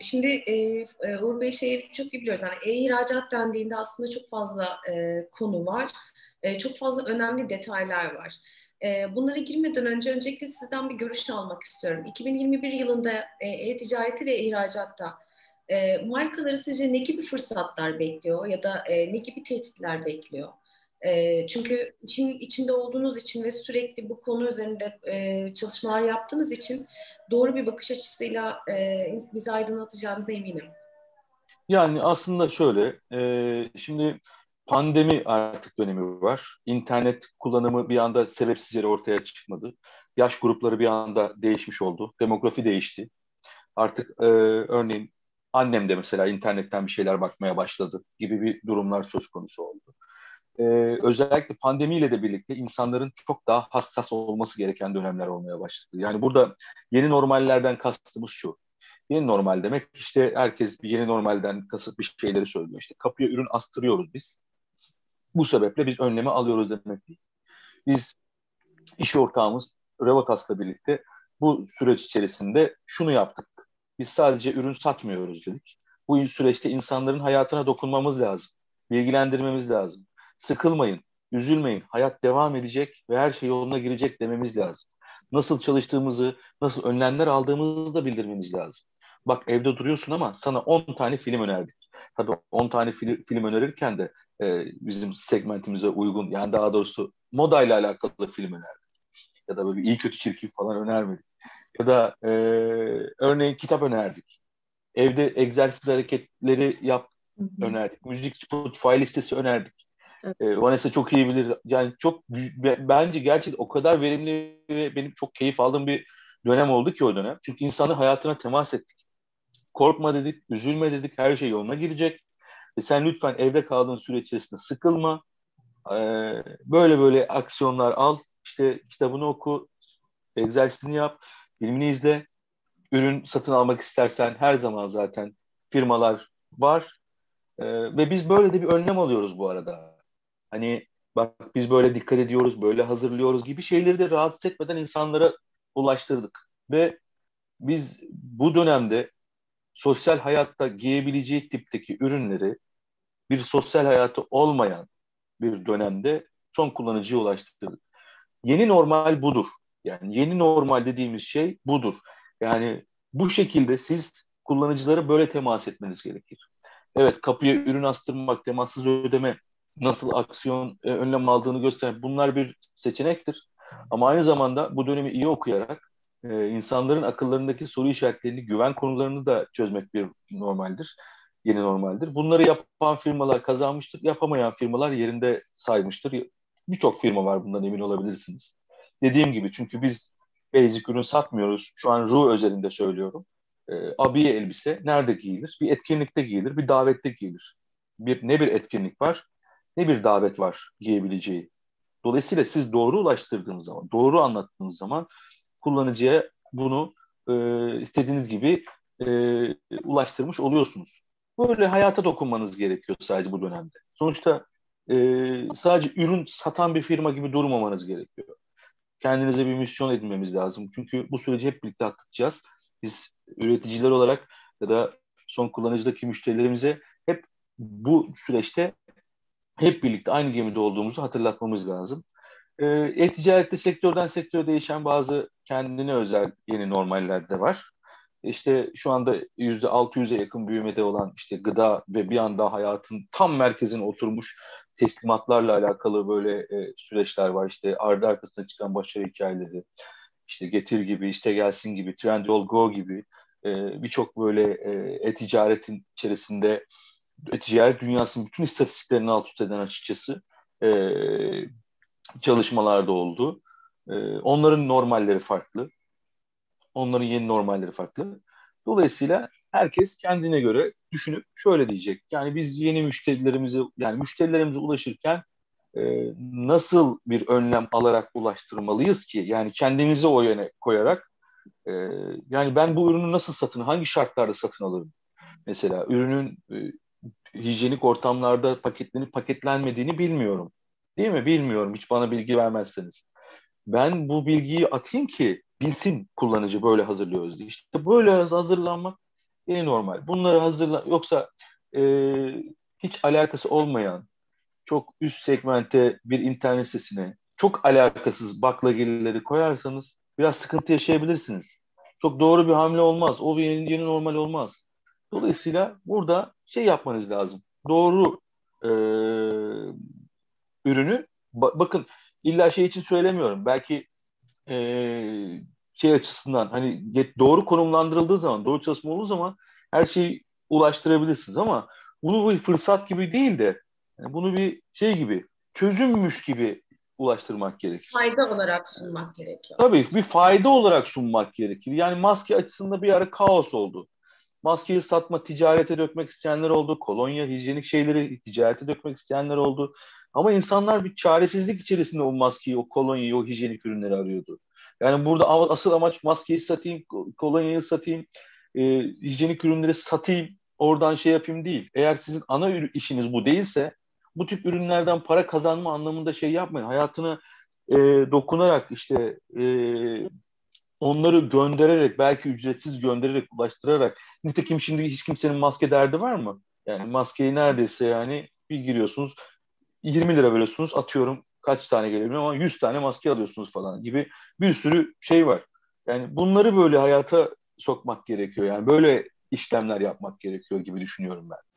şimdi e, Uğur Bey şeyi çok iyi biliyoruz. Yani e-ihracat dendiğinde aslında çok fazla e, konu var. E, çok fazla önemli detaylar var. E, bunlara girmeden önce öncelikle sizden bir görüş almak istiyorum. 2021 yılında e, e-ticareti ve ihracatta e, markaları sizce ne gibi fırsatlar bekliyor ya da e, ne gibi tehditler bekliyor? E, çünkü işin içinde olduğunuz için ve sürekli bu konu üzerinde e, çalışmalar yaptığınız için doğru bir bakış açısıyla e, bizi aydınlatacağınıza eminim. Yani aslında şöyle, e, şimdi pandemi artık dönemi var. İnternet kullanımı bir anda sebepsiz yere ortaya çıkmadı. Yaş grupları bir anda değişmiş oldu. Demografi değişti. Artık e, örneğin annem de mesela internetten bir şeyler bakmaya başladı gibi bir durumlar söz konusu oldu. Ee, özellikle pandemiyle de birlikte insanların çok daha hassas olması gereken dönemler olmaya başladı. Yani burada yeni normallerden kastımız şu. Yeni normal demek işte herkes bir yeni normalden kasıt bir şeyleri söylüyor. İşte kapıya ürün astırıyoruz biz. Bu sebeple biz önlemi alıyoruz demek değil. Biz iş ortağımız Revotas'la birlikte bu süreç içerisinde şunu yaptık. Biz sadece ürün satmıyoruz dedik. Bu süreçte insanların hayatına dokunmamız lazım. Bilgilendirmemiz lazım. Sıkılmayın, üzülmeyin. Hayat devam edecek ve her şey yoluna girecek dememiz lazım. Nasıl çalıştığımızı, nasıl önlemler aldığımızı da bildirmemiz lazım. Bak evde duruyorsun ama sana 10 tane film önerdik. Tabii 10 tane film, film önerirken de e, bizim segmentimize uygun yani daha doğrusu moda ile alakalı film önerdik. Ya da böyle iyi kötü çirkin falan önermedik. Ya da e, örneğin kitap önerdik. Evde egzersiz hareketleri yap önerdik. Müzik Spotify listesi önerdik. Evet. E, Vanessa çok iyi bilir. Yani çok bence gerçekten o kadar verimli ve benim çok keyif aldığım bir dönem oldu ki o dönem. Çünkü insanın hayatına temas ettik. Korkma dedik, üzülme dedik, her şey yoluna girecek. Ve sen lütfen evde kaldığın süre içerisinde sıkılma. Ee, böyle böyle aksiyonlar al. İşte kitabını oku, egzersizini yap, filmini izle. Ürün satın almak istersen her zaman zaten firmalar var. Ee, ve biz böyle de bir önlem alıyoruz bu arada. Hani bak biz böyle dikkat ediyoruz, böyle hazırlıyoruz gibi şeyleri de rahatsız etmeden insanlara ulaştırdık. Ve biz bu dönemde sosyal hayatta giyebileceği tipteki ürünleri bir sosyal hayatı olmayan bir dönemde son kullanıcıya ulaştırdık. Yeni normal budur. Yani yeni normal dediğimiz şey budur. Yani bu şekilde siz kullanıcılara böyle temas etmeniz gerekir. Evet kapıya ürün astırmak, temassız ödeme nasıl aksiyon e, önlem aldığını gösteren bunlar bir seçenektir. Ama aynı zamanda bu dönemi iyi okuyarak e, insanların akıllarındaki soru işaretlerini, güven konularını da çözmek bir normaldir. Yeni normaldir. Bunları yapan firmalar kazanmıştır. Yapamayan firmalar yerinde saymıştır. Birçok firma var bundan emin olabilirsiniz. Dediğim gibi çünkü biz basic ürün satmıyoruz. Şu an Ru özelinde söylüyorum. E, abiye elbise nerede giyilir? Bir etkinlikte giyilir, bir davette giyilir. Bir, ne bir etkinlik var ne bir davet var giyebileceği. Dolayısıyla siz doğru ulaştırdığınız zaman, doğru anlattığınız zaman kullanıcıya bunu e, istediğiniz gibi e, ulaştırmış oluyorsunuz. Böyle hayata dokunmanız gerekiyor sadece bu dönemde. Sonuçta e, sadece ürün satan bir firma gibi durmamanız gerekiyor. Kendinize bir misyon edinmemiz lazım. Çünkü bu süreci hep birlikte atlatacağız. Biz üreticiler olarak ya da son kullanıcıdaki müşterilerimize hep bu süreçte hep birlikte aynı gemide olduğumuzu hatırlatmamız lazım. E, e-ticarette sektörden sektöre değişen bazı kendine özel yeni normaller de var. İşte şu anda yüzde 600'e yakın büyümede olan işte gıda ve bir anda hayatın tam merkezine oturmuş teslimatlarla alakalı böyle e, süreçler var. İşte ardı arkasına çıkan başarı hikayeleri, işte Getir gibi, işte Gelsin gibi, Trendyol Go gibi e, birçok böyle e, e-ticaretin içerisinde ticaret dünyasının bütün istatistiklerini alt üst eden açıkçası e, çalışmalarda oldu. E, onların normalleri farklı. Onların yeni normalleri farklı. Dolayısıyla herkes kendine göre düşünüp şöyle diyecek. Yani biz yeni müşterilerimizi yani müşterilerimize ulaşırken e, nasıl bir önlem alarak ulaştırmalıyız ki? Yani kendimizi o yöne koyarak e, yani ben bu ürünü nasıl satın, hangi şartlarda satın alırım? Mesela ürünün e, hijyenik ortamlarda paketlenip paketlenmediğini bilmiyorum. Değil mi? Bilmiyorum. Hiç bana bilgi vermezseniz. Ben bu bilgiyi atayım ki bilsin kullanıcı böyle hazırlıyoruz diye. İşte böyle hazırlanmak Yeni normal. Bunları hazırla yoksa e, hiç alakası olmayan çok üst segmente bir internet sitesine çok alakasız baklagilleri koyarsanız biraz sıkıntı yaşayabilirsiniz. Çok doğru bir hamle olmaz. O bir yeni, yeni normal olmaz. Dolayısıyla burada şey yapmanız lazım. Doğru e, ürünü ba- bakın illa şey için söylemiyorum. Belki e, şey açısından hani doğru konumlandırıldığı zaman, doğru çalışma olduğu zaman her şeyi ulaştırabilirsiniz ama bunu bir fırsat gibi değil de yani bunu bir şey gibi çözümmüş gibi ulaştırmak gerekir. Fayda olarak sunmak gerekiyor. Tabii bir fayda olarak sunmak gerekir. Yani maske açısında bir ara kaos oldu. Maskeyi satma, ticarete dökmek isteyenler oldu. Kolonya, hijyenik şeyleri ticarete dökmek isteyenler oldu. Ama insanlar bir çaresizlik içerisinde o maskeyi, o kolonyayı, o hijyenik ürünleri arıyordu. Yani burada asıl amaç maskeyi satayım, kolonyayı satayım, e, hijyenik ürünleri satayım, oradan şey yapayım değil. Eğer sizin ana işiniz bu değilse bu tip ürünlerden para kazanma anlamında şey yapmayın. Hayatını e, dokunarak işte e, onları göndererek belki ücretsiz göndererek ulaştırarak nitekim şimdi hiç kimsenin maske derdi var mı? Yani maskeyi neredeyse yani bir giriyorsunuz 20 lira veriyorsunuz atıyorum kaç tane gelebilir ama 100 tane maske alıyorsunuz falan gibi bir sürü şey var. Yani bunları böyle hayata sokmak gerekiyor. Yani böyle işlemler yapmak gerekiyor gibi düşünüyorum ben.